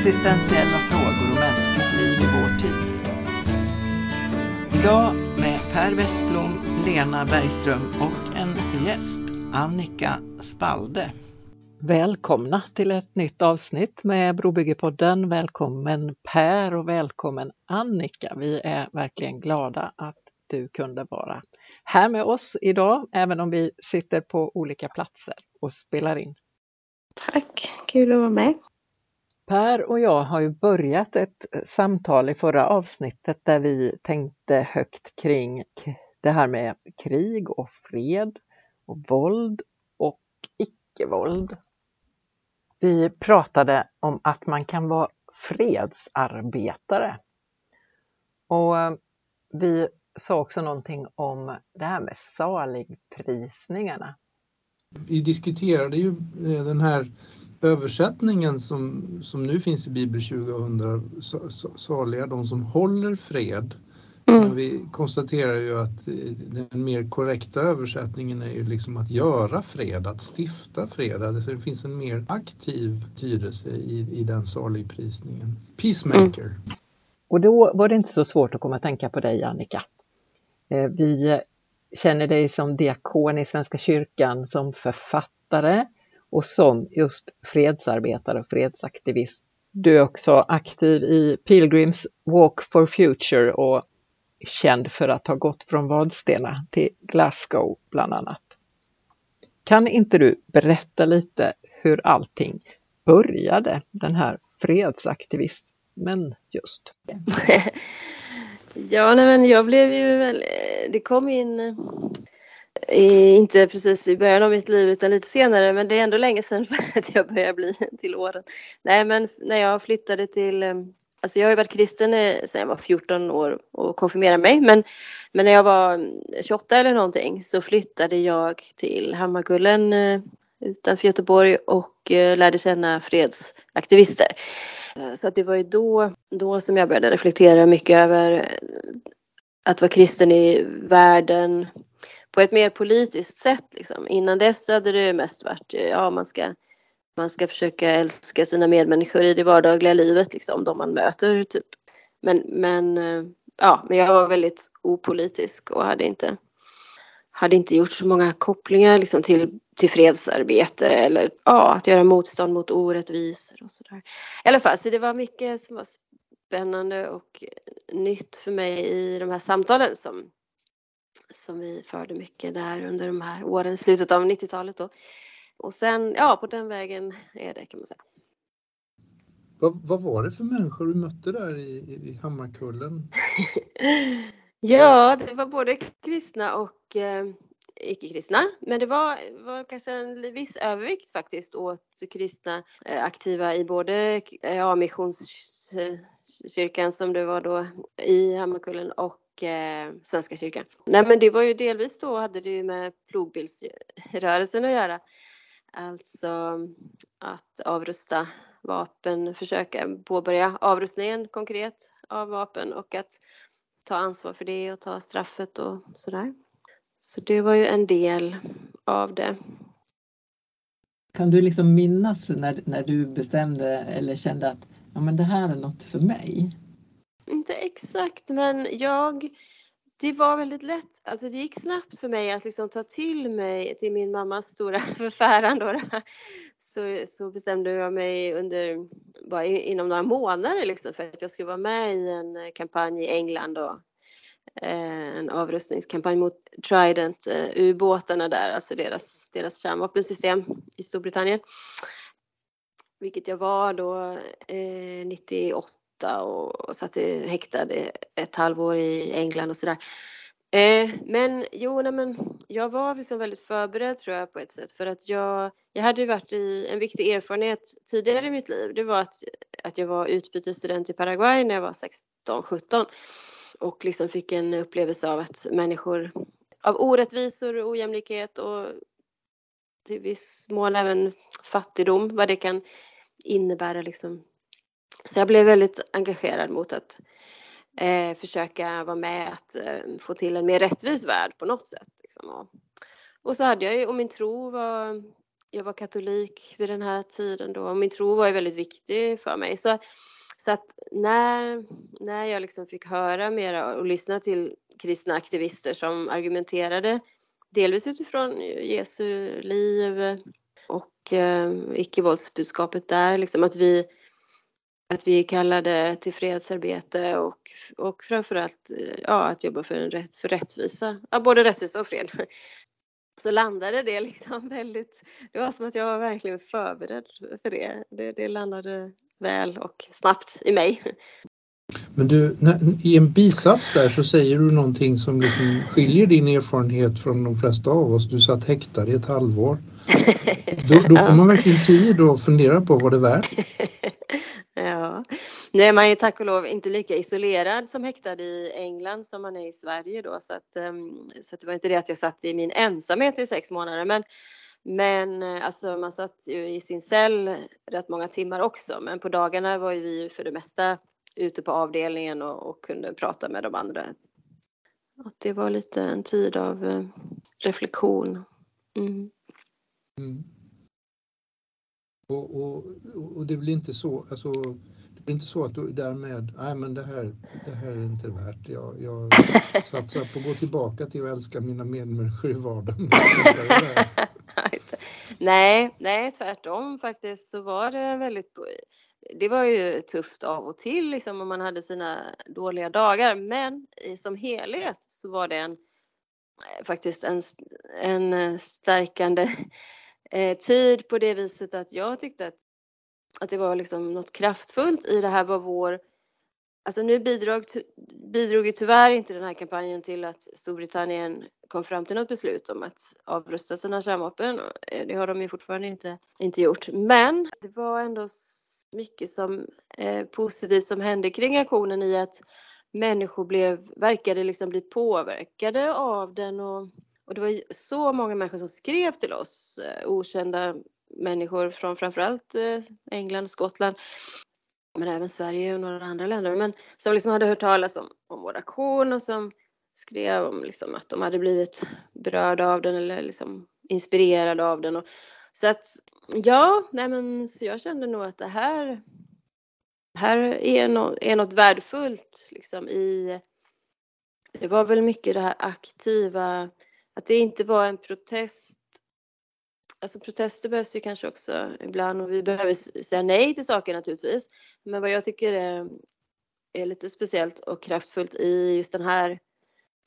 existentiella frågor och mänskligt liv i vår tid. Idag med Per Westblom, Lena Bergström och en gäst, Annika Spalde. Välkomna till ett nytt avsnitt med Brobyggepodden. Välkommen Per och välkommen Annika. Vi är verkligen glada att du kunde vara här med oss idag, även om vi sitter på olika platser och spelar in. Tack, kul att vara med. Per och jag har ju börjat ett eh, samtal i förra avsnittet där vi tänkte högt kring det här med krig och fred och våld och icke-våld. Vi pratade om att man kan vara fredsarbetare. Och eh, vi sa också någonting om det här med saligprisningarna. Vi diskuterade ju eh, den här översättningen som, som nu finns i Bibel 2000, saliga de som håller fred. Mm. Men vi konstaterar ju att den mer korrekta översättningen är ju liksom att göra fred, att stifta fred. Alltså det finns en mer aktiv tydelse i, i den saligprisningen. Peacemaker. Mm. Och då var det inte så svårt att komma att tänka på dig Annika. Eh, vi känner dig som diakon i Svenska kyrkan, som författare och som just fredsarbetare och fredsaktivist. Du är också aktiv i Pilgrims Walk for Future och känd för att ha gått från Vadstena till Glasgow bland annat. Kan inte du berätta lite hur allting började, den här fredsaktivismen just? Ja, nej, men jag blev ju väl, eh, det kom in inte precis i början av mitt liv utan lite senare men det är ändå länge sedan för att jag börjar bli till åren. Nej men när jag flyttade till, eh, alltså jag har ju varit kristen sedan jag var 14 år och konfirmerade mig men, men när jag var mm, 28 eller någonting så flyttade jag till Hammarkullen eh, utanför Göteborg och eh, lärde känna fredsaktivister. Så att det var ju då, då som jag började reflektera mycket över att vara kristen i världen på ett mer politiskt sätt. Liksom. Innan dess hade det mest varit, eh, ja man ska, man ska försöka älska sina medmänniskor i det vardagliga livet, liksom, de man möter. Typ. Men, men, eh, ja, men jag var väldigt opolitisk och hade inte, hade inte gjort så många kopplingar liksom, till till fredsarbete eller ja, att göra motstånd mot orättvisor och sådär. I alla fall, så det var mycket som var spännande och nytt för mig i de här samtalen som, som vi förde mycket där under de här åren, slutet av 90-talet då. Och sen, ja, på den vägen är det kan man säga. Vad, vad var det för människor du mötte där i, i Hammarkullen? ja, det var både kristna och eh, icke-kristna. Men det var, var kanske en viss övervikt faktiskt åt kristna eh, aktiva i både ja, missionskyrkan som det var då i Hammarkullen och eh, Svenska kyrkan. Nej men det var ju delvis då hade det ju med plogbilsrörelsen att göra. Alltså att avrusta vapen, försöka påbörja avrustningen konkret av vapen och att ta ansvar för det och ta straffet och sådär. Så det var ju en del av det. Kan du liksom minnas när, när du bestämde eller kände att ja, men det här är något för mig? Inte exakt, men jag det var väldigt lätt, alltså det gick snabbt för mig att liksom ta till mig, till min mammas stora förfäran då, så, så bestämde jag mig under, bara inom några månader liksom för att jag skulle vara med i en eh, kampanj i England och eh, en avrustningskampanj mot Trident-ubåtarna eh, där, alltså deras, deras kärnvapensystem i Storbritannien. Vilket jag var då eh, 98 och, och satt häktad ett halvår i England och sådär. Eh, men jo, nej, men jag var liksom väldigt förberedd tror jag på ett sätt för att jag, jag hade ju varit i en viktig erfarenhet tidigare i mitt liv. Det var att, att jag var utbytesstudent i Paraguay när jag var 16, 17 och liksom fick en upplevelse av att människor av orättvisor, ojämlikhet och till viss mån även fattigdom, vad det kan innebära liksom. Så jag blev väldigt engagerad mot att eh, försöka vara med att eh, få till en mer rättvis värld på något sätt. Liksom. Och, och, så hade jag ju, och min tro var jag var katolik vid den här tiden då och min tro var ju väldigt viktig för mig. Så, så att när, när jag liksom fick höra mera och lyssna till kristna aktivister som argumenterade delvis utifrån Jesu liv och eh, icke-våldsbudskapet där, liksom att vi att vi är kallade till fredsarbete och, och framförallt ja, att jobba för, en rätt, för rättvisa, ja, både rättvisa och fred. Så landade det liksom väldigt, det var som att jag var verkligen förberedd för det. Det, det landade väl och snabbt i mig. Men du, i en bisats där så säger du någonting som liksom skiljer din erfarenhet från de flesta av oss. Du satt häktad i ett halvår. Då, då får man verkligen tid att fundera på vad det är värt. Ja, nu är man ju tack och lov inte lika isolerad som häktad i England som man är i Sverige då så att, ehm, så att det var inte det att jag satt i min ensamhet i sex månader men men eh, alltså man satt ju i sin cell rätt många timmar också men på dagarna var ju vi för det mesta ute på avdelningen och, och kunde prata med de andra. Och det var lite en tid av eh, reflektion. Mm. Mm. Och, och, och det blir inte så, alltså, det blir inte så att du därmed, nej men det här, det här är inte värt. Jag, jag satsar på att gå tillbaka till att älska mina medmänniskor i vardagen. nej, nej tvärtom faktiskt så var det väldigt det var ju tufft av och till liksom om man hade sina dåliga dagar men som helhet så var det en faktiskt en, en stärkande eh, tid på det viset att jag tyckte att, att det var liksom något kraftfullt i det här var vår Alltså nu bidrog, bidrog ju tyvärr inte den här kampanjen till att Storbritannien kom fram till något beslut om att avrusta sina kärnvapen. Eh, det har de ju fortfarande inte, inte gjort. Men det var ändå mycket som eh, positivt som hände kring aktionen i att människor blev, verkade liksom bli påverkade av den och och det var så många människor som skrev till oss, eh, okända människor från framförallt eh, England och Skottland, men även Sverige och några andra länder, men som liksom hade hört talas om, om vår aktion och som skrev om liksom att de hade blivit berörda av den eller liksom inspirerade av den. Och, så att ja, nej men så jag kände nog att det här, här är, no, är något värdefullt liksom i, det var väl mycket det här aktiva att det inte var en protest. Alltså protester behövs ju kanske också ibland och vi behöver säga nej till saker naturligtvis. Men vad jag tycker är, är lite speciellt och kraftfullt i just den här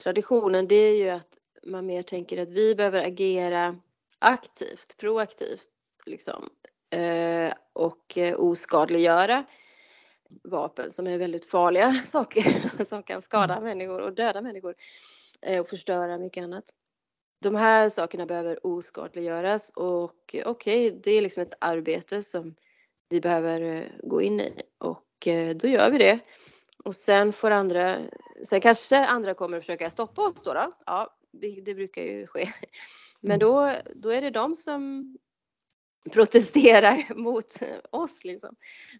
traditionen det är ju att man mer tänker att vi behöver agera aktivt, proaktivt liksom eh, och eh, oskadliggöra vapen som är väldigt farliga saker som kan skada människor och döda människor eh, och förstöra mycket annat de här sakerna behöver oskadliggöras och okej, okay, det är liksom ett arbete som vi behöver eh, gå in i och eh, då gör vi det. Och sen får andra, sen kanske andra kommer att försöka stoppa oss då. då. Ja, det brukar ju ske. Men då, då är det de som protesterar mot oss liksom.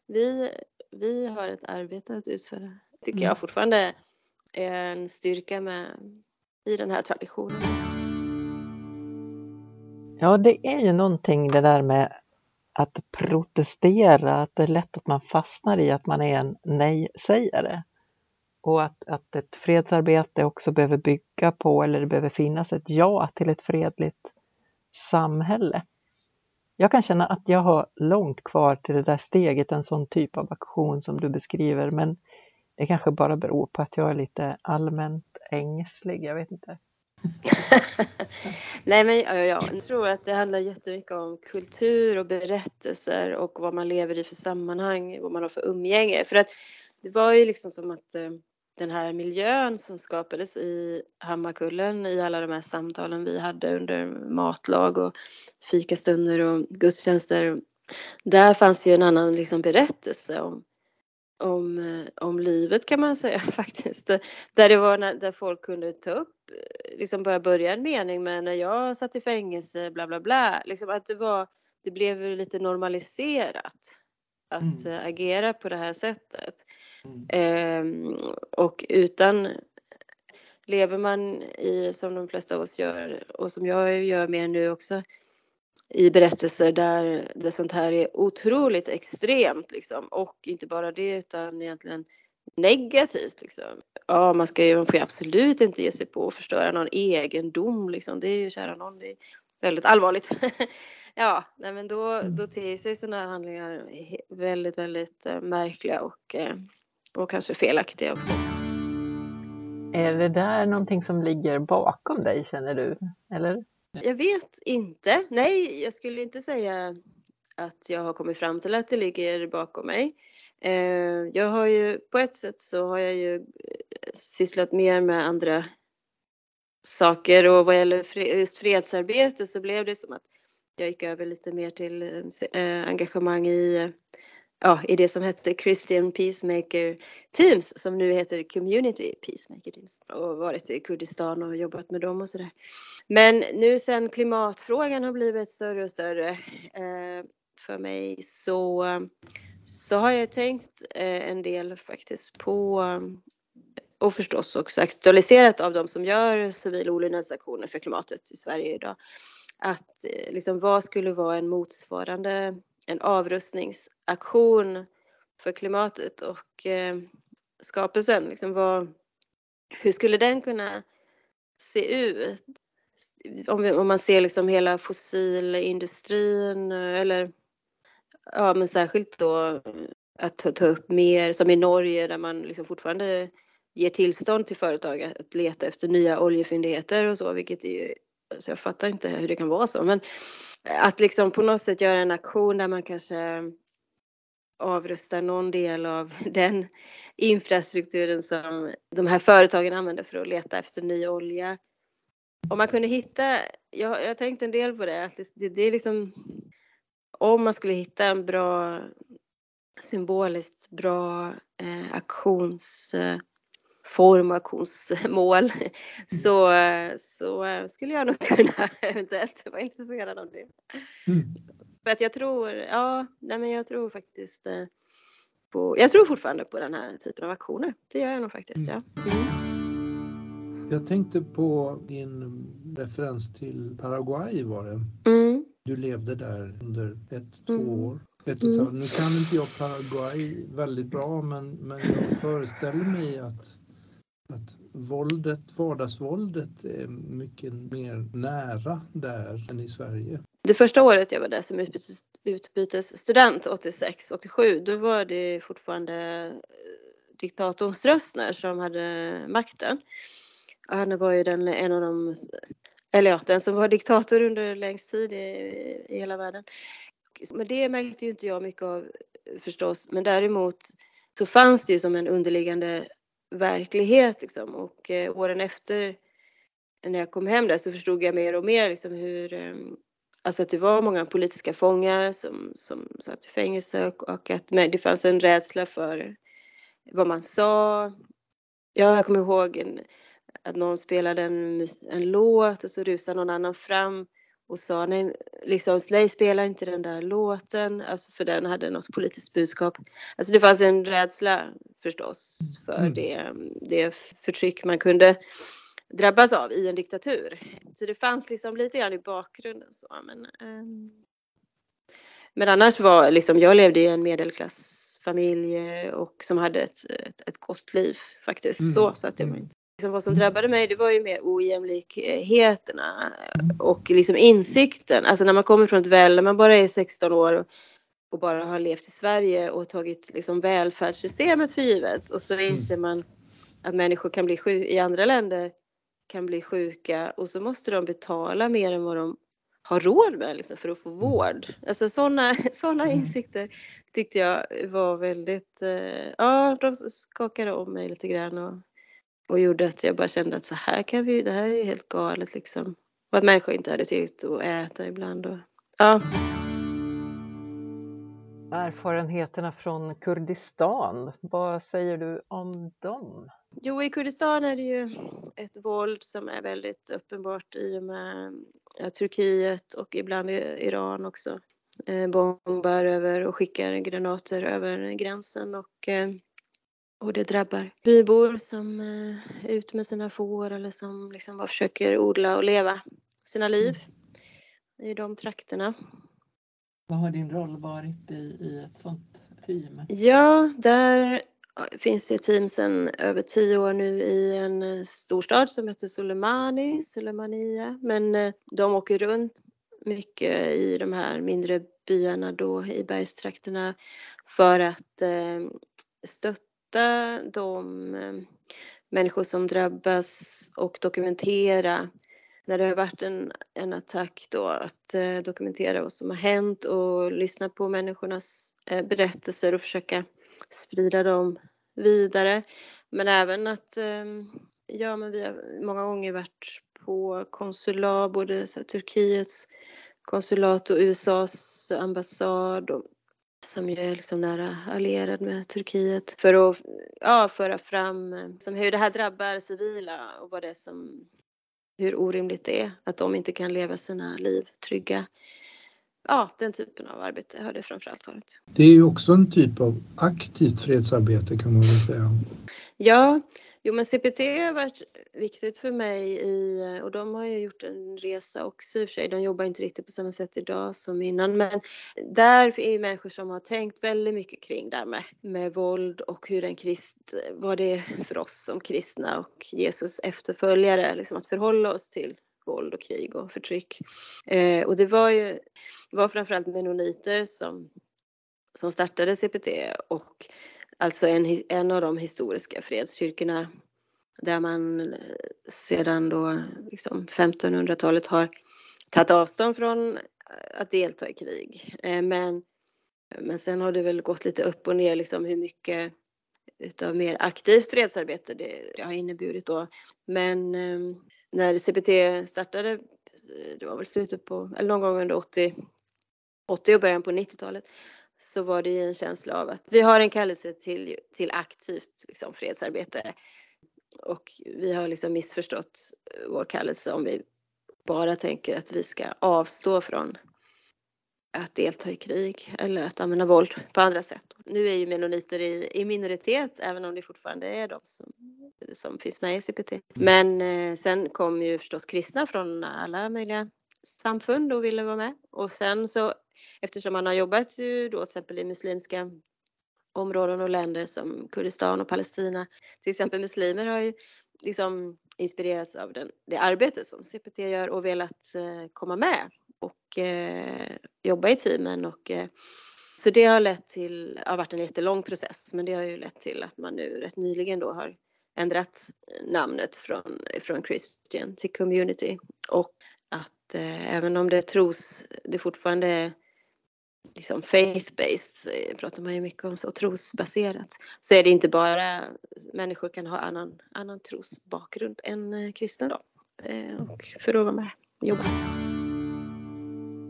Vi, vi har ett arbete att utföra. tycker jag mm. fortfarande är en styrka med i den här traditionen. Ja, det är ju någonting det där med att protestera, att det är lätt att man fastnar i att man är en nej-sägare. Och att, att ett fredsarbete också behöver bygga på, eller det behöver finnas ett ja till ett fredligt samhälle. Jag kan känna att jag har långt kvar till det där steget, en sån typ av aktion som du beskriver, men det kanske bara beror på att jag är lite allmänt ängslig, jag vet inte. Nej men ja, ja, jag tror att det handlar jättemycket om kultur och berättelser och vad man lever i för sammanhang, vad man har för umgänge. För att det var ju liksom som att eh, den här miljön som skapades i Hammarkullen i alla de här samtalen vi hade under matlag och fikastunder och gudstjänster. Där fanns ju en annan liksom berättelse om om, eh, om livet kan man säga faktiskt. Där det var när, där folk kunde ta upp, eh, liksom bara börja en mening med när jag satt i fängelse, bla bla bla. Liksom att det var, det blev lite normaliserat att mm. agera på det här sättet. Mm. Ehm, och utan, lever man i, som de flesta av oss gör och som jag gör mer nu också, i berättelser där det sånt här är otroligt extremt liksom. Och inte bara det utan egentligen negativt liksom. Ja, man ska ju, man får ju absolut inte ge sig på att förstöra någon egendom liksom. Det är ju kära någon, det är väldigt allvarligt. ja, nej men då, mm. då ter sig sådana här handlingar väldigt, väldigt äh, märkliga och, äh, och kanske felaktiga också. Är det där någonting som ligger bakom dig känner du? Eller? Jag vet inte. Nej, jag skulle inte säga att jag har kommit fram till att det ligger bakom mig. Eh, jag har ju på ett sätt så har jag ju eh, sysslat mer med andra saker och vad gäller just fredsarbete så blev det som att jag gick över lite mer till eh, engagemang i, ja, i det som hette Christian Peacemaker Teams som nu heter Community Peacemaker Teams och varit i Kurdistan och jobbat med dem och sådär. Men nu sen klimatfrågan har blivit större och större eh, för mig så, så har jag tänkt eh, en del faktiskt på eh, och förstås också aktualiserat av de som gör civil olydnadsaktioner för klimatet i Sverige idag. Att eh, liksom vad skulle vara en motsvarande en avrustningsaktion för klimatet och eh, skapelsen. Liksom vad, hur skulle den kunna se ut? Om, om man ser liksom hela fossilindustrin eller ja, men särskilt då att ta, ta upp mer som i Norge där man liksom fortfarande ger tillstånd till företag att leta efter nya oljefyndigheter och så, vilket är ju, alltså jag fattar inte hur det kan vara så, men att liksom på något sätt göra en aktion där man kanske avrustar någon del av den infrastrukturen som de här företagen använder för att leta efter ny olja. Om man kunde hitta, jag, jag har tänkt en del på det, att det, det är liksom om man skulle hitta en bra symboliskt bra eh, aktions eh, formationsmål så, så skulle jag nog kunna eventuellt vara intresserad av det. Mm. För att jag tror, ja, nej men jag tror faktiskt eh, på, jag tror fortfarande på den här typen av aktioner. Det gör jag nog faktiskt, mm. ja. Mm. Jag tänkte på din referens till Paraguay var det. Mm. Du levde där under ett, två mm. år. Ett och mm. Nu kan inte jag Paraguay väldigt bra men, men jag föreställer mig att att våldet, vardagsvåldet är mycket mer nära där än i Sverige. Det första året jag var där som utbytes, utbytesstudent 86, 87, då var det fortfarande eh, diktatorn Stroessner som hade makten. Han var ju den, en av de, eller ja, den som var diktator under längst tid i, i hela världen. Men det märkte ju inte jag mycket av eh, förstås, men däremot så fanns det ju som en underliggande verklighet liksom. och eh, åren efter när jag kom hem där så förstod jag mer och mer liksom hur eh, Alltså att det var många politiska fångar som, som satt i fängelse och, och att det fanns en rädsla för vad man sa. Ja, jag kommer ihåg en, att någon spelade en, en låt och så rusade någon annan fram och sa nej, liksom, nej spela inte den där låten, alltså för den hade något politiskt budskap. Alltså det fanns en rädsla förstås för mm. det, det förtryck man kunde drabbas av i en diktatur. Så det fanns liksom lite grann i bakgrunden så. Men, um, men annars var liksom, jag levde i en medelklassfamilj och som hade ett, ett, ett gott liv faktiskt. Mm. Så, så att det var inte liksom vad som drabbade mig det var ju mer ojämlikheterna och liksom insikten. Alltså när man kommer från ett väl, när man bara är 16 år och, bara har levt i Sverige och tagit liksom välfärdssystemet för givet och så inser man att människor kan bli sjuka i andra länder kan bli sjuka och så måste de betala mer än vad de har råd med liksom, för att få vård. Alltså sådana såna mm. insikter tyckte jag var väldigt, eh, ja de skakade om mig lite grann och och gjorde att jag bara kände att så här kan vi, det här är helt galet liksom. Och att människor inte hade tillräckligt att äta ibland. Och, ja. Erfarenheterna från Kurdistan, vad säger du om dem? Jo, i Kurdistan är det ju ett våld som är väldigt uppenbart i och med Turkiet och ibland Iran också. Eh, bombar över och skickar granater över gränsen och eh, och det drabbar bybor som är eh, ute med sina får eller som liksom bara försöker odla och leva sina liv. i de trakterna. Vad har din roll varit i, i ett sånt team? Ja, där finns ett team sedan över tio år nu i en storstad som heter Soleimani, Soleimania. Men eh, de åker runt mycket i de här mindre byarna då i bergstrakterna för att eh, stötta de eh, människor som drabbas och dokumentera när det har varit en, en attack då att eh, dokumentera vad som har hänt och lyssna på människornas eh, berättelser och försöka sprida dem vidare. Men även att, eh, ja men vi har många gånger varit på konsulat, både så här, Turkiets konsulat och USAs ambassad och, som ju är liksom nära allierad med Turkiet för att ja, föra fram eh, som hur det här drabbar civila och vad det är som hur orimligt det är att de inte kan leva sina liv trygga. Ja, den typen av arbete har det framförallt varit. Det är ju också en typ av aktivt fredsarbete kan man väl säga. Ja, jo men CPT har varit viktigt för mig i, och de har ju gjort en resa också i och för sig. De jobbar inte riktigt på samma sätt idag som innan men där är ju människor som har tänkt väldigt mycket kring det här med, med våld och hur en krist, vad det är för oss som kristna och Jesus efterföljare, liksom att förhålla oss till våld och krig och förtryck. Eh, och det var ju var framförallt menoniter som, som startade CPT och alltså en, en av de historiska fredskyrkorna där man eh, sedan då liksom 1500-talet har tagit avstånd från eh, att delta i krig. Eh, men, men sen har det väl gått lite upp och ner liksom hur mycket utav mer aktivt fredsarbete det, har inneburit då. Men ehm, eh, när CPT startade, det var väl slutet på, eller någon gång under 80, 80 och början på 90-talet, så var det ju en känsla av att vi har en kallelse till, till aktivt liksom, fredsarbete. Och vi har liksom missförstått eh, vår kallelse om vi bara tänker att vi ska avstå från att delta i krig eller att använda våld på andra sätt. Nu är ju menoniter i, i minoritet även om det fortfarande är de som, som finns med i CPT. Men eh, sen kom ju förstås kristna från alla möjliga samfund och ville vara med. Och sen så eftersom man har jobbat ju då till exempel i muslimska områden och länder som Kurdistan och Palestina. Till exempel muslimer har ju liksom inspirerats av den, det arbete som CPT gör och velat eh, komma med och eh, jobba i teamen och eh, så det har lett till, har varit en jättelång process men det har ju lett till att man nu rätt nyligen då har ändrat namnet från, från Christian till Community och att eh, även om det tros, det fortfarande är liksom faith-based, pratar man ju mycket om, så trosbaserat, så är det inte bara människor kan ha annan, annan trosbakgrund än eh, kristna då, eh, och för att vara med och jobba.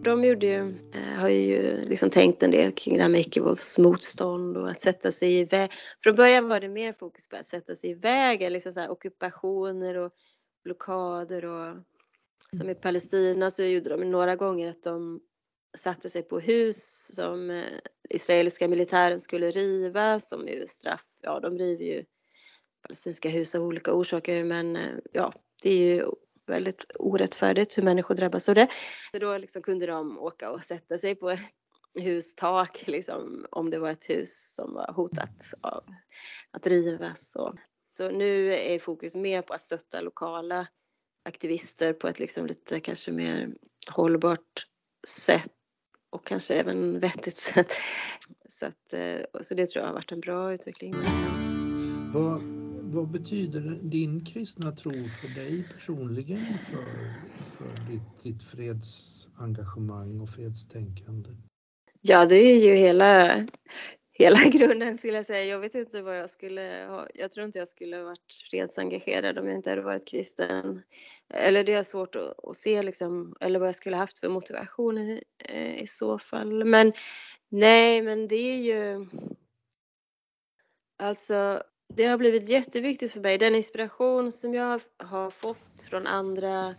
De gjorde ju, eh, har ju liksom tänkt en del kring det här med icke-våldsmotstånd och att sätta sig i väg. Från början var det mer fokus på att sätta sig i vägen, liksom så här ockupationer och blockader och som i Palestina så gjorde de några gånger att de satte sig på hus som eh, israeliska militären skulle riva som ju straff. Ja, de river ju palestinska hus av olika orsaker men eh, ja, det är ju väldigt orättfärdigt hur människor drabbas av det. Så då liksom kunde de åka och sätta sig på ett hustak liksom, om det var ett hus som var hotat av att rivas. Och. Så nu är fokus mer på att stötta lokala aktivister på ett liksom lite kanske mer hållbart sätt och kanske även vettigt sätt. Så, att, eh, så det tror jag har varit en bra utveckling. Vad, vad betyder din kristna tro för dig personligen för, för ditt, ditt fredsengagemang och fredstänkande? Ja, det är ju hela, hela grunden skulle jag säga. Jag vet inte vad jag skulle ha. Jag tror inte jag skulle ha varit fredsengagerad om jag inte hade varit kristen. Eller det är svårt att, att se liksom, eller vad jag skulle haft för motivation i, eh, i så fall. Men nej, men det är ju Alltså, det har blivit jätteviktigt för mig. Den inspiration som jag har fått från andra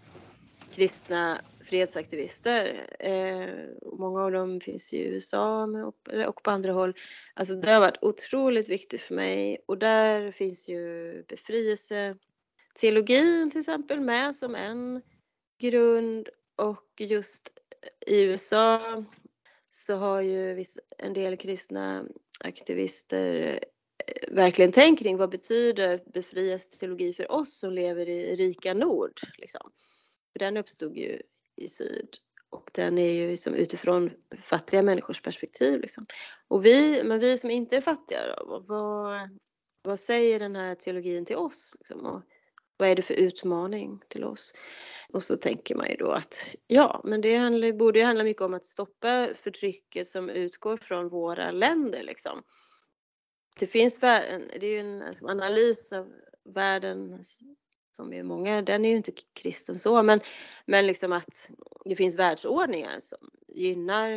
kristna fredsaktivister. Eh, många av dem finns i USA och på andra håll. Alltså det har varit otroligt viktigt för mig och där finns ju befrielse teologin till exempel med som en grund och just i USA så har ju en del kristna aktivister eh, verkligen tänkt kring vad betyder befrielseteologi för oss som lever i rika nord. Liksom. För den uppstod ju i syd och den är ju liksom utifrån fattiga människors perspektiv. Liksom. Och vi, men vi som inte är fattiga, då, vad, vad säger den här teologin till oss? Liksom? Och vad är det för utmaning till oss? Och så tänker man ju då att ja, men det handlar, borde ju handla mycket om att stoppa förtrycket som utgår från våra länder. Liksom. Det finns det är ju en alltså, analys av världens som är många, den är ju inte kristen så, men, men liksom att det finns världsordningar som gynnar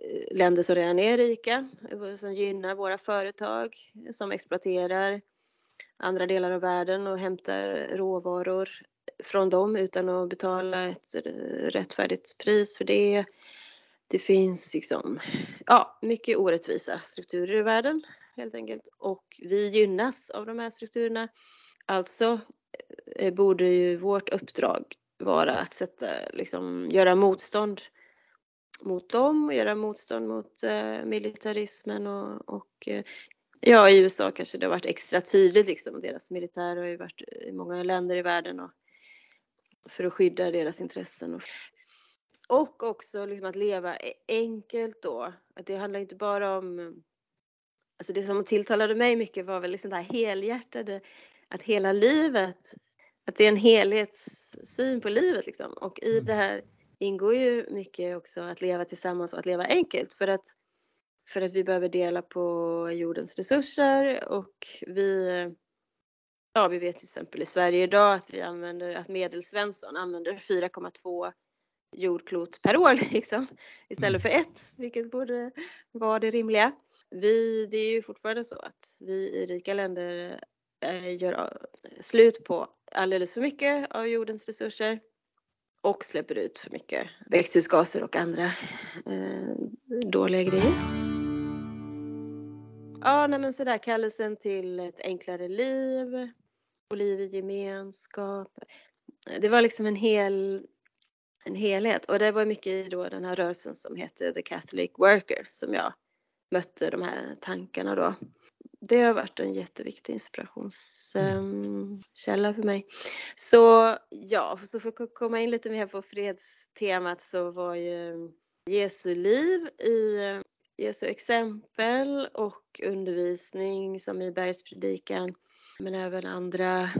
eh, länder som redan är rika, eh, som gynnar våra företag, som exploaterar andra delar av världen och hämtar råvaror från dem utan att betala ett rättfärdigt pris för det. Det finns liksom, ja, mycket orättvisa strukturer i världen helt enkelt och vi gynnas av de här strukturerna. Alltså Eh, borde ju vårt uppdrag vara att sätta, liksom, göra motstånd mot dem och göra motstånd mot eh, militarismen och, och eh, ja, i USA kanske det har varit extra tydligt liksom. Deras militär har ju varit i många länder i världen och för att skydda deras intressen. Och också liksom att leva e-, enkelt då. Att det handlar inte bara om... Alltså det som tilltalade mig mycket var väl liksom det här helhjärtade, att hela livet, att det är en helhetssyn på livet liksom. Och i mm. det här ingår ju mycket också att leva tillsammans och att leva enkelt för att, för att vi behöver dela på jordens resurser och vi Ja, vi vet till exempel i Sverige idag att vi använder, att medelsvensson använder 4,2 jordklot per år liksom, istället för ett, vilket borde vara det rimliga. Vi, det är ju fortfarande så att vi i rika länder Eh, gör eh, slut på alldeles för mycket av jordens resurser och släpper ut för mycket växthusgaser och andra eh, dåliga grejer. Ja, nej men sådär kallelsen till ett enklare liv, och liv i gemenskap. Det var liksom en hel en helhet och det var mycket i då den här rörelsen som heter The Catholic Worker som jag mötte de här tankarna då. Det har varit en jätteviktig inspirationskälla för mig. Så ja, så för att komma in lite mer på fredstemat så var ju Jesu liv i Jesu exempel och undervisning som i bergspredikan men även andra,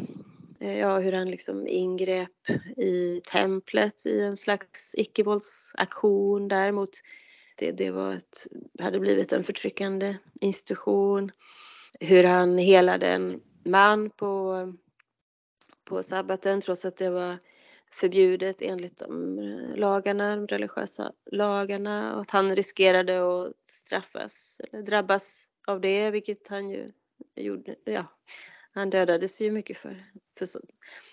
eh, ja hur han liksom ingrep i templet i en slags icke-våldsaktion däremot. Det, det var ett, hade blivit en förtryckande institution. Hur han helade en man på, på sabbaten trots att det var förbjudet enligt de eh, lagarna, de religiösa lagarna och att han riskerade att straffas eller drabbas av det, vilket han ju gjorde. Ja, han dödades ju mycket för, för så,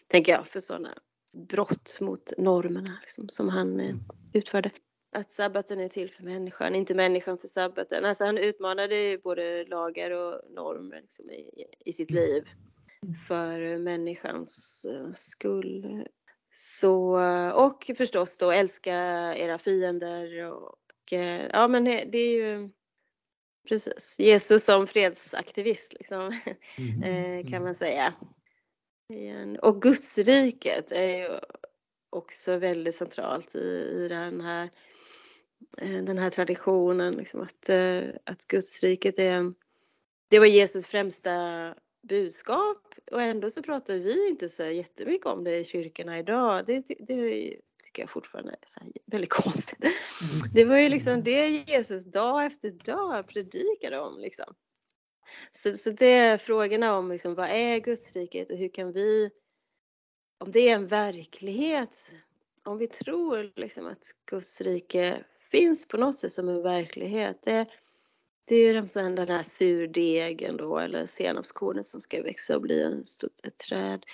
tänker jag, för sådana brott mot normerna liksom, som han eh, utförde. Att sabbaten är till för människan, inte människan för sabbaten. Alltså han utmanade både lagar och normer liksom, i, i sitt liv för människans uh, skull. Så, och förstås då älska era fiender och, uh, ja men det, är ju Precis, Jesus som fredsaktivist liksom, mm. kan man säga. Och Gudsriket är ju också väldigt centralt i, i den här eh, Eh, den här traditionen, liksom att, eh, att Gudsriket är, det var Jesus främsta budskap och ändå så pratar vi inte så jättemycket om det i kyrkorna idag. Det, det tycker jag fortfarande är så väldigt konstigt. Det var ju liksom det Jesus dag efter dag predikade om liksom. Så, så det är frågorna om liksom, vad är Gudsriket och hur kan vi, om det är en verklighet, om vi tror liksom att Guds rike finns på något sätt som en verklighet. Det, det är ju den här surdegen då eller senapskornet som ska växa och bli en stort, ett träd.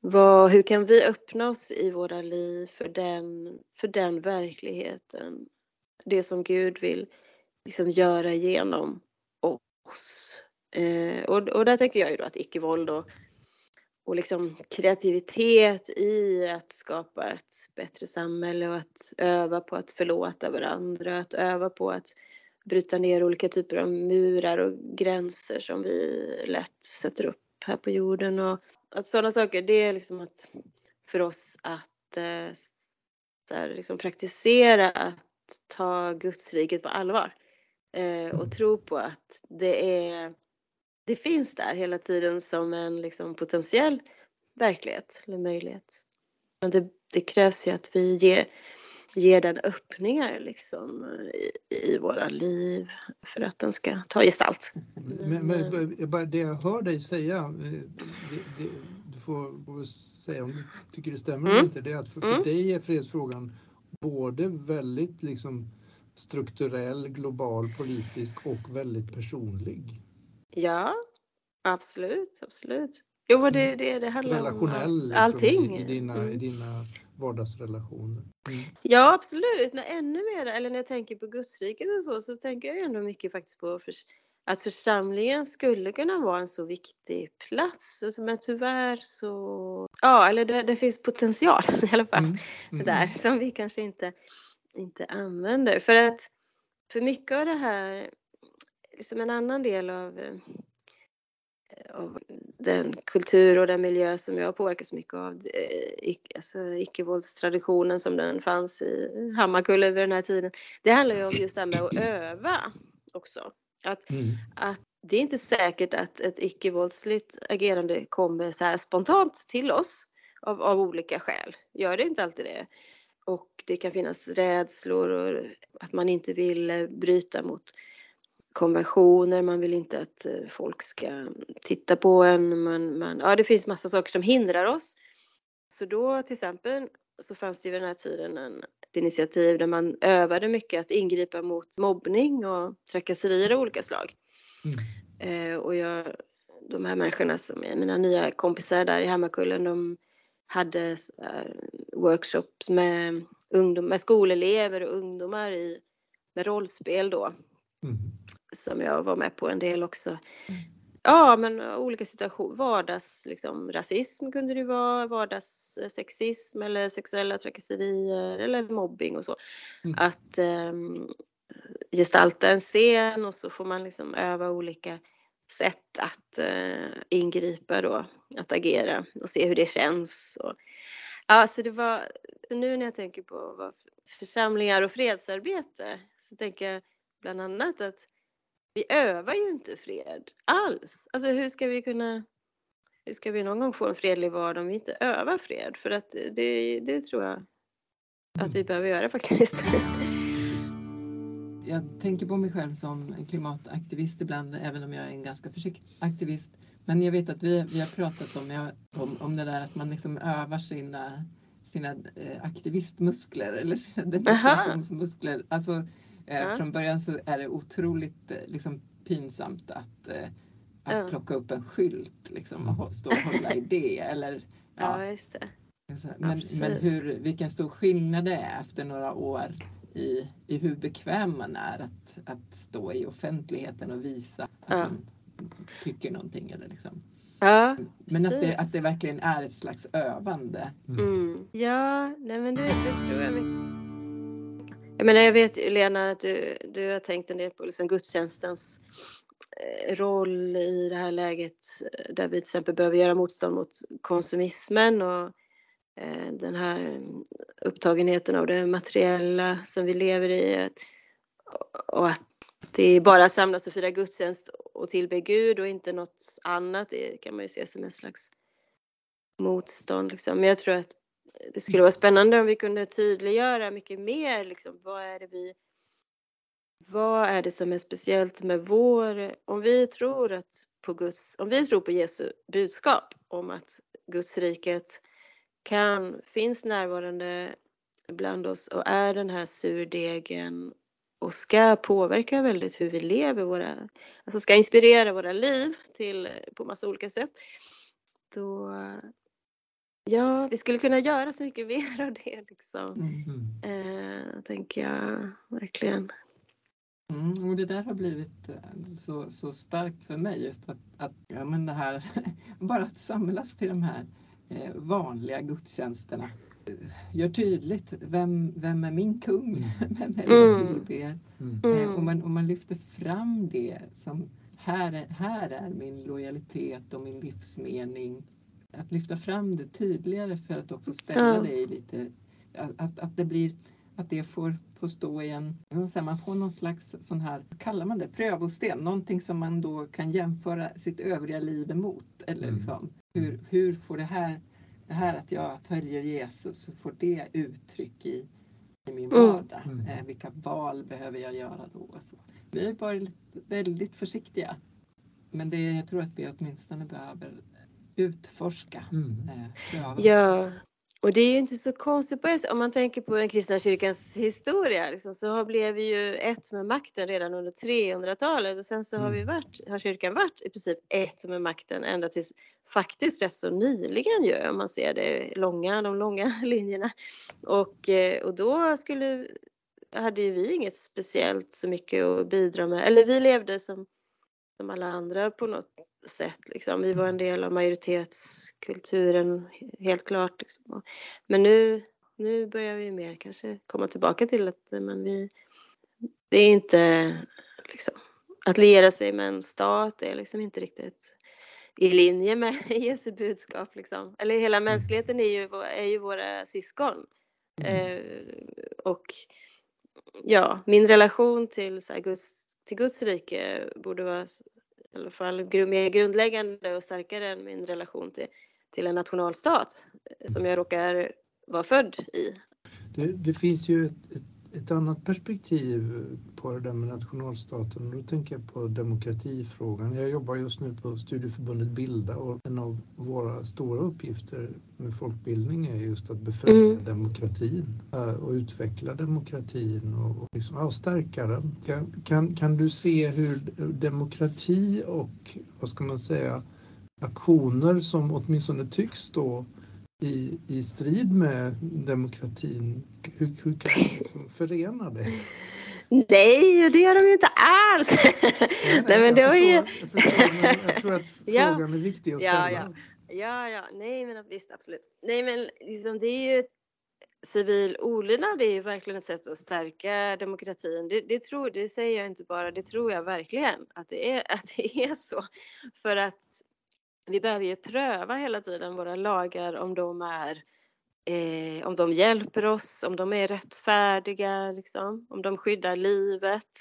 Vad, hur kan vi öppna oss i våra liv för den, för den verkligheten? Det som Gud vill liksom göra genom oss. Eh, och, och där tänker jag ju då att icke-våld och, och liksom kreativitet i att skapa ett bättre samhälle och att öva på att förlåta varandra, att öva på att bryta ner olika typer av murar och gränser som vi lätt sätter upp här på jorden. Och att sådana saker, det är liksom att för oss att eh, där, liksom praktisera att ta Gudsriket på allvar eh, och tro på att det är det finns där hela tiden som en liksom, potentiell verklighet eller möjlighet. Men det, det krävs ju att vi ger, ger den öppningar liksom, i, i våra liv för att den ska ta gestalt. Men, men det jag hör dig säga, eh, det, det, du får, får säga om du tycker det stämmer eller mm. inte, det är att för, för mm. dig är fredsfrågan både väldigt liksom strukturell, global, politisk och väldigt personlig. Ja, absolut, absolut. Jo, men det, mm. det, det handlar Relationell, om all, allting. Liksom, i, i, dina, mm. i dina vardagsrelationer. Mm. Ja, absolut. Men ännu mer, eller när jag tänker på Gudsriket och så, så tänker jag ändå mycket faktiskt på för, att församlingen skulle kunna vara en så viktig plats. Alltså, men tyvärr så, ja, eller det, det finns potential i alla fall mm. Mm. där som vi kanske inte, inte använder. För att för mycket av det här, liksom en annan del av av den kultur och den miljö som jag påverkas mycket av, eh, alltså icke-våldstraditionen som den fanns i Hammarkullen vid den här tiden. Det handlar ju om just det här med att öva också. Att, mm. att det är inte säkert att ett icke-våldsligt agerande kommer så här spontant till oss av, av olika skäl. Gör det inte alltid det. Och det kan finnas rädslor och att man inte vill bryta mot konventioner, man vill inte att eh, folk ska titta på en. Man, man, ja, det finns massa saker som hindrar oss. Så då till exempel så fanns det vid den här tiden en, ett initiativ där man övade mycket att ingripa mot mobbning och trakasserier av olika slag. Mm. Eh, och jag, de här människorna som är mina nya kompisar där i Hammarkullen, de hade äh, workshops med, ungdom, med skolelever och ungdomar i, med rollspel då. Mm som jag var med på en del också. Mm. Ja, men olika situationer. Vardags, liksom, rasism kunde det vara, vardagssexism eller sexuella trakasserier eller mobbing och så. Mm. Att um, gestalta en scen och så får man liksom öva olika sätt att uh, ingripa då, att agera och se hur det känns. Och, ja, så det var, nu när jag tänker på församlingar och fredsarbete så tänker jag bland annat att vi övar ju inte fred alls. Alltså hur ska vi kunna hur ska vi någon gång få en fredlig vardag om vi inte övar fred? För att det, det tror jag att vi mm. behöver göra faktiskt. Jag tänker på mig själv som klimataktivist ibland, även om jag är en ganska försiktig aktivist. Men jag vet att vi, vi har pratat om, om, om det där att man liksom övar sina, sina eh, aktivistmuskler eller sina demonstrationsmuskler. Alltså, ja. Från början så är det otroligt eh, liksom, pinsamt att, eh, att ja. plocka upp en skylt liksom, och stå och hålla i det. Eller, ja. ja just det. Men, men hur, vilken stor skillnad det är efter några år i, i hur bekväm man är att, att stå i offentligheten och visa att man tycker någonting. Eller liksom. Ja, men att det, att det verkligen är ett slags övande. Mm. Ja, nej men det, det tror jag mycket. Jag menar, jag vet Lena att du, du har tänkt en del på liksom gudstjänstens eh, roll i det här läget eh, där vi till exempel behöver göra motstånd mot konsumismen och eh, den här mm, upptagenheten av det materiella som vi lever i. Och att det är bara att samlas och fira gudstjänst och tillbe Gud och inte något annat. Det kan man ju se som en slags motstånd. Liksom. Men jag tror att det skulle vara spännande om vi kunde tydliggöra mycket mer liksom, vad är det vi vad är det som är speciellt med vår, om vi tror att på Guds, om vi tror på Jesu budskap om att Guds riket kan, finns närvarande bland oss och är den här surdegen och ska påverka väldigt hur vi lever våra, alltså ska inspirera våra liv till på massa olika sätt. Då, Ja, vi skulle kunna göra så mycket mer av det liksom. Mm. Eh, tänker jag verkligen. Mm, och det där har blivit eh, så, så starkt för mig just att, att ja, men det här, bara att samlas till de här eh, vanliga gudstjänsterna gör tydligt vem, vem är min kung? Vem är det mm. tillber? Mm. Eh, och, man, och man lyfter fram det som här är, här är min lojalitet och min livsmening. Att lyfta fram det tydligare för att också ställa ja. det i lite, att, att det blir att det får, får stå i en, man får någon slags sån här, vad kallar man det, prövosten, någonting som man då kan jämföra sitt övriga liv emot. Eller mm. liksom, hur, hur får det här, det här att jag följer Jesus, får det uttryck i, i min mm. vardag? Mm. Eh, vilka val behöver jag göra då? Så. Vi är bara väldigt försiktiga. Men det, jag tror att vi åtminstone behöver utforska. Mm. Eh, ja, och det är ju inte så konstigt på om man tänker på den kristna kyrkans historia liksom, så blev vi ju ett med makten redan under 300-talet och sen så har, vi mm. varit, har kyrkan varit i princip ett med makten ända tills faktiskt rätt så nyligen ju om man ser det långa, de långa linjerna. Och, eh, och då skulle, hade ju vi inget speciellt så mycket att bidra med, eller vi levde som, som alla andra på något sätt. Liksom. Vi var en del av majoritetskulturen, helt klart. Liksom. Men nu, nu börjar vi mer kanske komma tillbaka till att men vi, det är inte liksom, att liera sig med en stat är liksom inte riktigt i linje med Jesu budskap. Liksom. Eller hela mm. mänskligheten är ju, är ju våra syskon. Mm. Eh, och ja, min relation till, så här, Guds, till Guds rike borde vara i alla fall mer grundläggande och starkare än min relation till, till en nationalstat som jag råkar vara född i. Det, det finns ju ett, ett, ett, annat perspektiv på det där med nationalstaten och då tänker jag på demokratifrågan. Jag jobbar just nu på studieförbundet Bilda och en av våra stora uppgifter med folkbildning är just att befrämja mm. demokratin eh, och utveckla demokratin och liksom, ja, stärka den. Kan, kan, kan du se hur demokrati och vad ska man säga aktioner som åtminstone tycks stå i, i strid med demokratin, hur, hur kan man liksom förena det? Nej, det gör de ju inte alls. Nej, nej, men jag, förstår, jag, förstår, jag tror att frågan ja, är viktig att ställa. Ja, ja. ja, ja. nej men visst absolut. Nej men liksom, det är ju civil olydnad är ju verkligen ett sätt att stärka demokratin. Det, det, tror, det säger jag inte bara, det tror jag verkligen att det, är, att det är så. För att vi behöver ju pröva hela tiden våra lagar om de är eh, om de hjälper oss, om de är rättfärdiga, liksom, om de skyddar livet.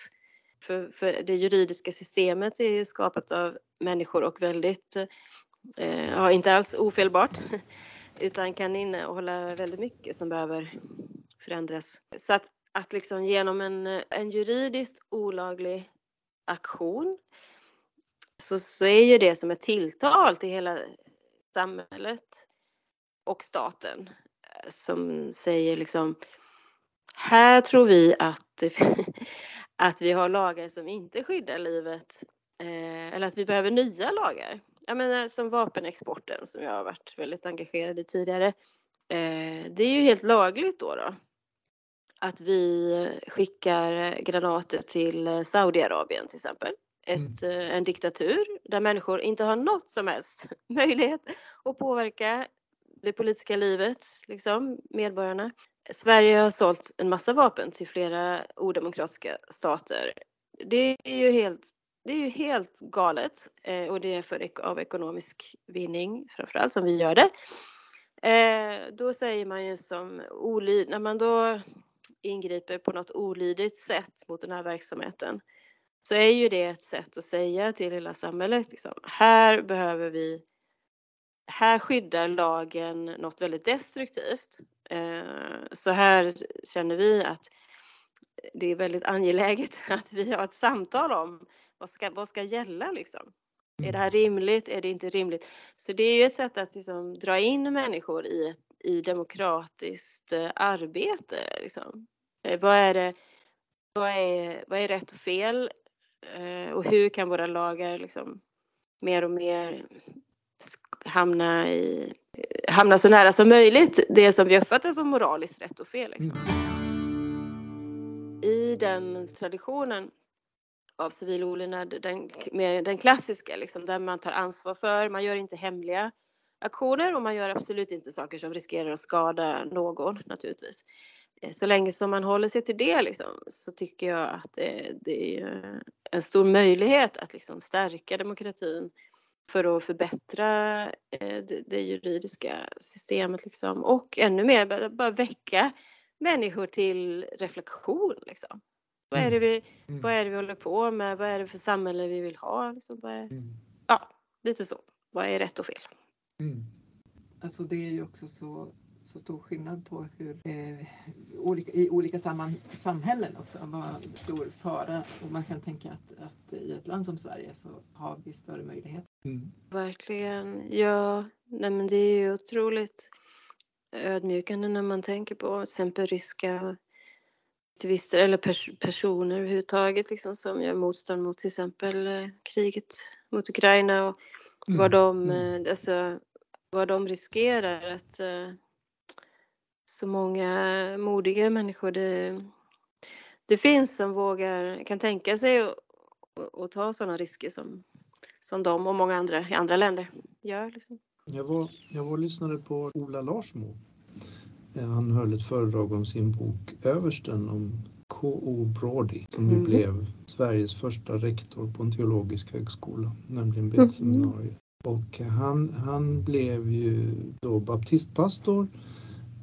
För, för det juridiska systemet är ju skapat av människor och väldigt, eh, ja, inte alls ofelbart, utan kan innehålla väldigt mycket som behöver förändras. Så att, att liksom genom en, en juridiskt olaglig aktion så, så är ju det som ett tilltal till hela samhället och staten eh, som säger liksom här tror vi att, att vi har lagar som inte skyddar livet eh, eller att vi behöver nya lagar. Jag menar som vapenexporten som jag har varit väldigt engagerad i tidigare. Eh, det är ju helt lagligt då, då att vi skickar granater till eh, Saudiarabien till exempel. Mm. Ett, mm. En diktatur där människor inte har något som helst möjlighet att påverka det politiska livet, liksom, medborgarna. Sverige har sålt en massa vapen till flera odemokratiska stater. Det är ju helt, det är ju helt galet eh, och det är för, av ekonomisk vinning framförallt som vi gör det. Eh, då säger man ju som olyd, när man då ingriper på något olydigt sätt mot den här verksamheten så är ju det ett sätt att säga till hela samhället liksom, här behöver vi här skyddar lagen något väldigt destruktivt. Eh, så här känner vi att det är väldigt angeläget att vi har ett samtal om vad ska, vad ska gälla liksom. Är det här rimligt? Är det inte rimligt? Så det är ju ett sätt att liksom dra in människor i, ett, i demokratiskt eh, arbete. Liksom. Eh, vad, är det, vad, är, vad är rätt och fel? Och hur kan våra lagar liksom mer och mer hamna, i, hamna så nära som möjligt det som vi uppfattar som moraliskt rätt och fel. Liksom. Mm. I den traditionen av civil olydnad, den, den klassiska, liksom, där man tar ansvar för, man gör inte hemliga aktioner och man gör absolut inte saker som riskerar att skada någon naturligtvis. Eh, så länge som man håller sig till det liksom, så tycker jag att det, det är en stor möjlighet att liksom stärka demokratin för att förbättra eh, det, det juridiska systemet liksom. och ännu mer bara väcka människor till reflektion. Liksom. Vad, är det vi, mm. vad är det vi håller på med? Vad är det för samhälle vi vill ha? Liksom, är, mm. Ja, lite så. Vad är rätt och fel? Mm. Alltså det är ju också så, så stor skillnad på hur eh, olika, i olika samman, samhällen också vad stor fara och man kan tänka att, att i ett land som Sverige så har vi större möjlighet. Mm. Verkligen, ja, nej men det är ju otroligt ödmjukande när man tänker på till exempel ryska aktivister eller pers personer överhuvudtaget liksom, som gör motstånd mot till exempel eh, kriget mot Ukraina och mm. vad, de, mm. Eh, alltså, vad de riskerar att eh, så många modiga människor det, det finns som vågar, kan tänka sig att ta sådana risker som, som de och många andra i andra länder gör. Liksom. Jag, var, jag var och lyssnade på Ola Larsmo. Eh, han höll ett föredrag om sin bok Översten om K.O. Brody som nu mm. blev Sveriges första rektor på en teologisk högskola, nämligen Betseminariet. Mm. Och han, han blev ju då baptistpastor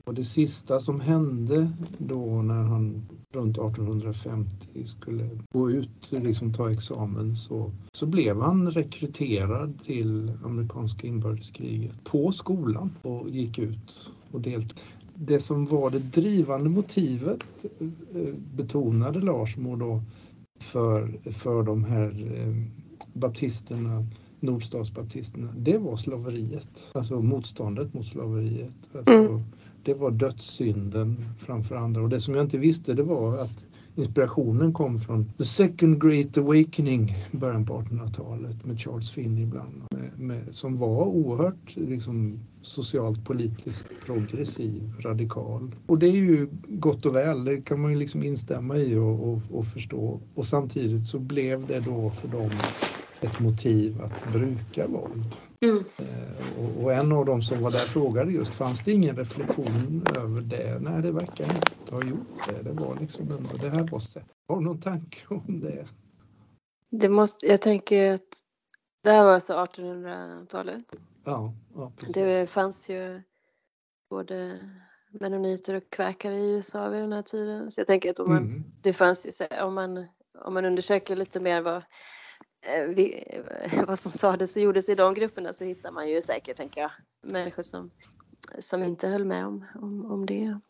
och det sista som hände då när han runt 1850 skulle gå ut, liksom ta examen, så, så blev han rekryterad till amerikanska inbördeskriget på skolan och gick ut och deltog. Det som var det drivande motivet eh, betonade Larsmo då för, för de här eh, baptisterna nordstatsbaptisterna, det var slaveriet. Alltså motståndet mot slaveriet. Alltså, mm det var dödssynden framför andra. Och det som jag inte visste det var att inspirationen kom från The Second Great Awakening i början på 1800-talet med Charles Finney bland med, med, som var oerhört liksom, socialt politiskt progressiv, radikal. Och det är ju gott och väl, det kan man ju liksom instämma i och, och, och förstå. Och samtidigt så blev det då för dem ett motiv att bruka våld. Mm. Eh, och, och, en av dem som var där frågade just, fanns det ingen reflektion över det? Nej, det verkar inte ha gjort det. Det var liksom ändå, det här var sätt. Har du någon tanke om det? Det måste, jag tänker att det här var alltså 1800-talet. Ja, ja Det fanns ju både mennoniter och kväkare i USA vid den här tiden. Så jag tänker att om man, mm. det fanns ju, om man, om man undersöker lite mer vad Eh, vi, eh, vad som sades och gjordes i de grupperna så hittar man ju säkert, tänker jag, människor som, som inte höll med om, om, om det.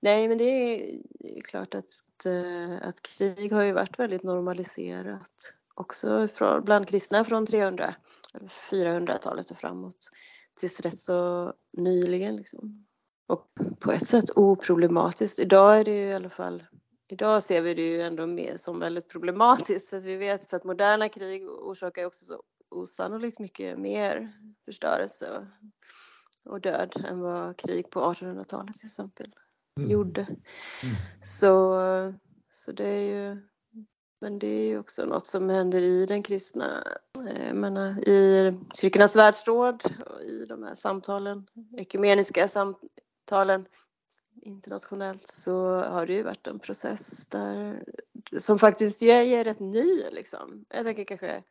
Nej, men det är, klart att, eh, att krig har ju varit väldigt normaliserat också från, bland kristna från 300 400-talet och framåt tills rätt så nyligen. Liksom. Och på ett sätt oproblematiskt. Idag är det ju i alla fall Idag ser vi det ju ändå mer som väldigt problematiskt för att vi vet för att moderna krig orsakar också så osannolikt mycket mer förstörelse och död än vad krig på 1800-talet till exempel mm. gjorde. Mm. Så, så det är ju men det är ju också något som händer i den kristna, eh, jag menar, i kyrkornas världsråd och i de här samtalen, ekumeniska samtalen internationellt så har det ju varit en process där som faktiskt är, är rätt ny liksom. Jag tänker kanske,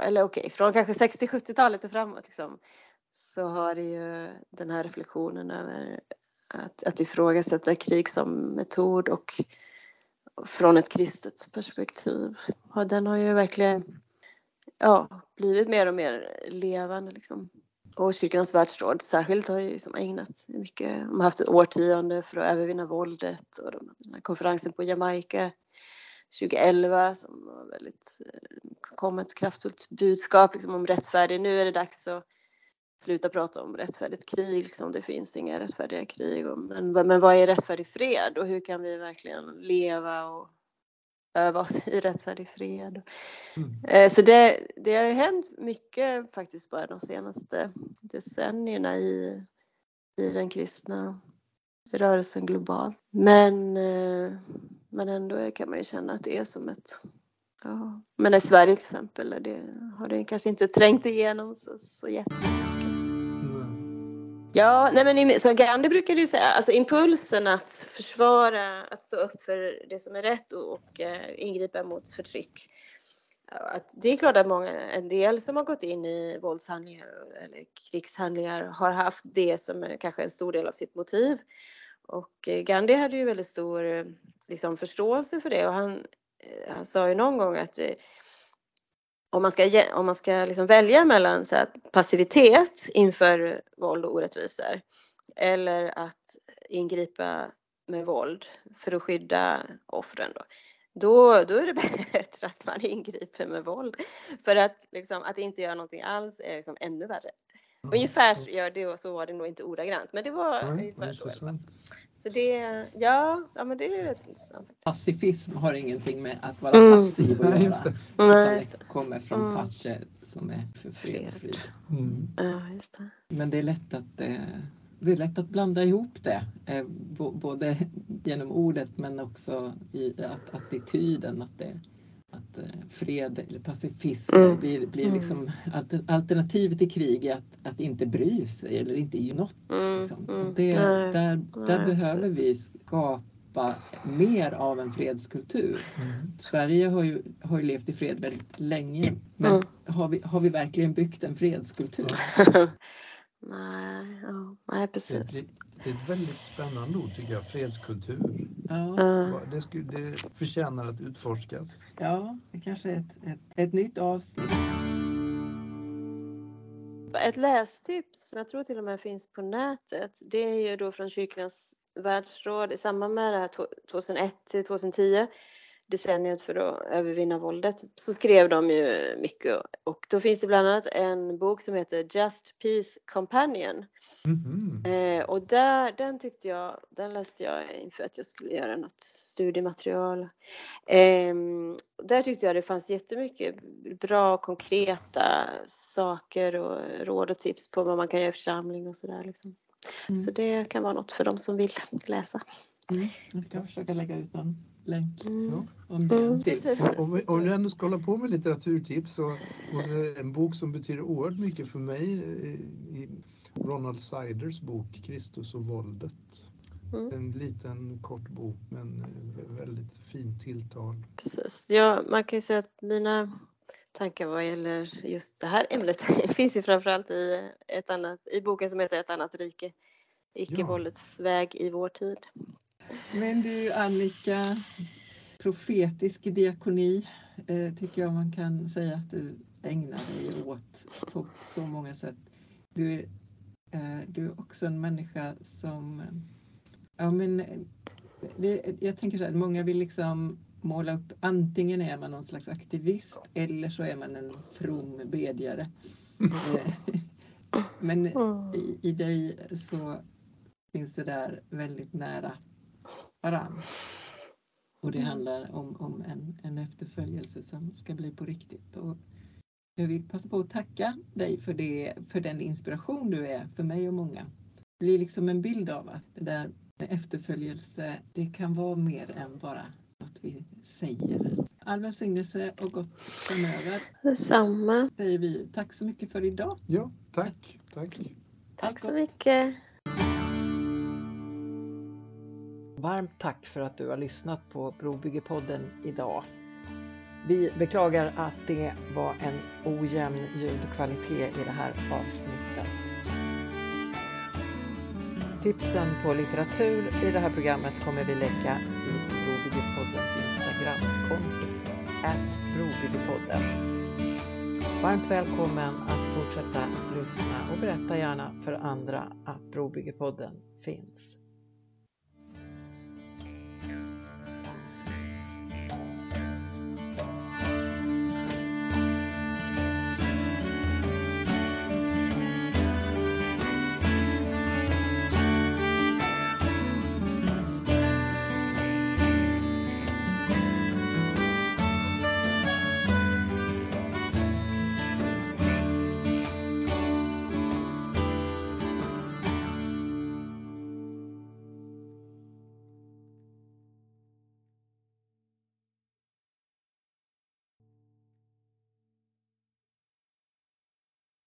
eller okej, okay, från kanske 60-70-talet och framåt liksom, så har det ju den här reflektionen över att, att ifrågasätta krig som metod och från ett kristet perspektiv. Ja, den har ju verkligen ja, blivit mer och mer levande liksom. Och Kyrkans världsråd särskilt har ju liksom ägnat mycket, de har haft ett årtionde för att övervinna våldet och de, den här konferensen på Jamaica 2011 som var väldigt, eh, kom ett kraftfullt budskap liksom om rättfärdig, nu är det dags att sluta prata om rättfärdigt krig, liksom, det finns inga rättfärdiga krig. Men, men vad är rättfärdig fred och hur kan vi verkligen leva och öva oss i rättfärdig fred. Mm. Eh, så det, det har hänt mycket faktiskt bara de senaste decennierna i, i den kristna rörelsen globalt. Men, eh, men ändå kan man ju känna att det är som ett Ja. Men i Sverige till exempel det, har det kanske inte trängt igenom så, så jättemycket. Ja, nej men så Gandhi brukade ju säga, alltså impulsen att försvara, att stå upp för det som är rätt och, och eh, ingripa mot förtryck. Att det är klart att många, en del som har gått in i våldshandlingar eller krigshandlingar har haft det som kanske en stor del av sitt motiv. Och eh, Gandhi hade ju väldigt stor eh, liksom, förståelse för det och han, eh, han sa ju någon gång att om man ska, om man ska liksom välja mellan så här, passivitet inför våld och orättvisor eller att ingripa med våld för att skydda offren då, då, då är det bättre att man ingriper med våld. För att, liksom, att inte göra någonting alls är liksom ännu värre. Ungefär gör det och så var det nog inte ordagrant, men det var mm, ungefär så. Så det, ja, ja, men det är rätt intressant. Pacifism har ingenting med att vara mm. passiv att göra. det. Nej, det kommer från mm. pace som är för fred och frid. Mm. Ja, just det. Men det är lätt att eh, det är lätt att blanda ihop det, eh, både genom ordet men också i attityden. Att det, att eh, fred eller pacifism mm. blir, blir mm. liksom alternativet till krig är att, att inte bry sig eller inte göra något. Mm. Liksom. Mm. Det, där där Nej, behöver precis. vi skapa mer av en fredskultur. Mm. Sverige har ju, har ju levt i fred väldigt länge men mm. har, vi, har vi verkligen byggt en fredskultur? Nej, ja, nej precis. Det, är ett väldigt spännande ord tycker jag, fredskultur. Ja. Det, skulle, det förtjänar att utforskas. Ja, det kanske är ett, ett, ett nytt avsnitt. Ett lästips, jag tror till och med finns på nätet, det är ju då från Kyrkans världsråd i samband med det här 2001 till 2010 decenniet för att övervinna våldet så skrev de ju mycket och då finns det bland annat en bok som heter Just Peace Companion. Mm -hmm. eh, och där, den tyckte jag, den läste jag inför att jag skulle göra något studiematerial. Eh, där tyckte jag det fanns jättemycket bra konkreta saker och råd och tips på vad man kan göra i församling och sådär liksom. Mm. Så det kan vara något för de som vill läsa. Mm. Jag ska försöka lägga ut någon länk. Mm. Om, det. Mm. Om, om, du ändå ska hålla på med litteraturtips så en bok som betyder oerhört mycket för mig i Ronald Siders bok Kristus och våldet. Mm. En liten kort bok men väldigt fint tilltal. Precis. Ja, man kan ju säga att mina tankar vad gäller just det här ämnet finns ju framförallt i, ett annat, i boken som heter Ett annat rike. Icke-våldets ja. väg i vår tid. Men du Annika, profetisk diakoni eh, tycker jag man kan säga att du ägnar dig åt på så många sätt. Du, eh, du är också en människa som, ja men det, jag tänker så här, många vill liksom måla upp, antingen är man någon slags aktivist eller så är man en from bedjare. Men i, i dig så finns det där väldigt nära varann. Och det mm. handlar om, om en, en efterföljelse som ska bli på riktigt. Och jag vill passa på att tacka dig för, det, för den inspiration du är för mig och många. Det blir liksom en bild av att det där med efterföljelse, det kan vara mer än bara något vi säger. All välsignelse och gott framöver. Detsamma. Säger vi tack så mycket för idag. Ja, tack. Tack, tack så mycket. Varmt tack för att du har lyssnat på Brobyggepodden idag. Vi beklagar att det var en ojämn ljudkvalitet i det här avsnittet. Tipsen på litteratur i det här programmet kommer vi lägga i Brobyggepoddens Instagramkonto, Brobyggepodden. Varmt välkommen att fortsätta lyssna och berätta gärna för andra att Brobyggepodden finns.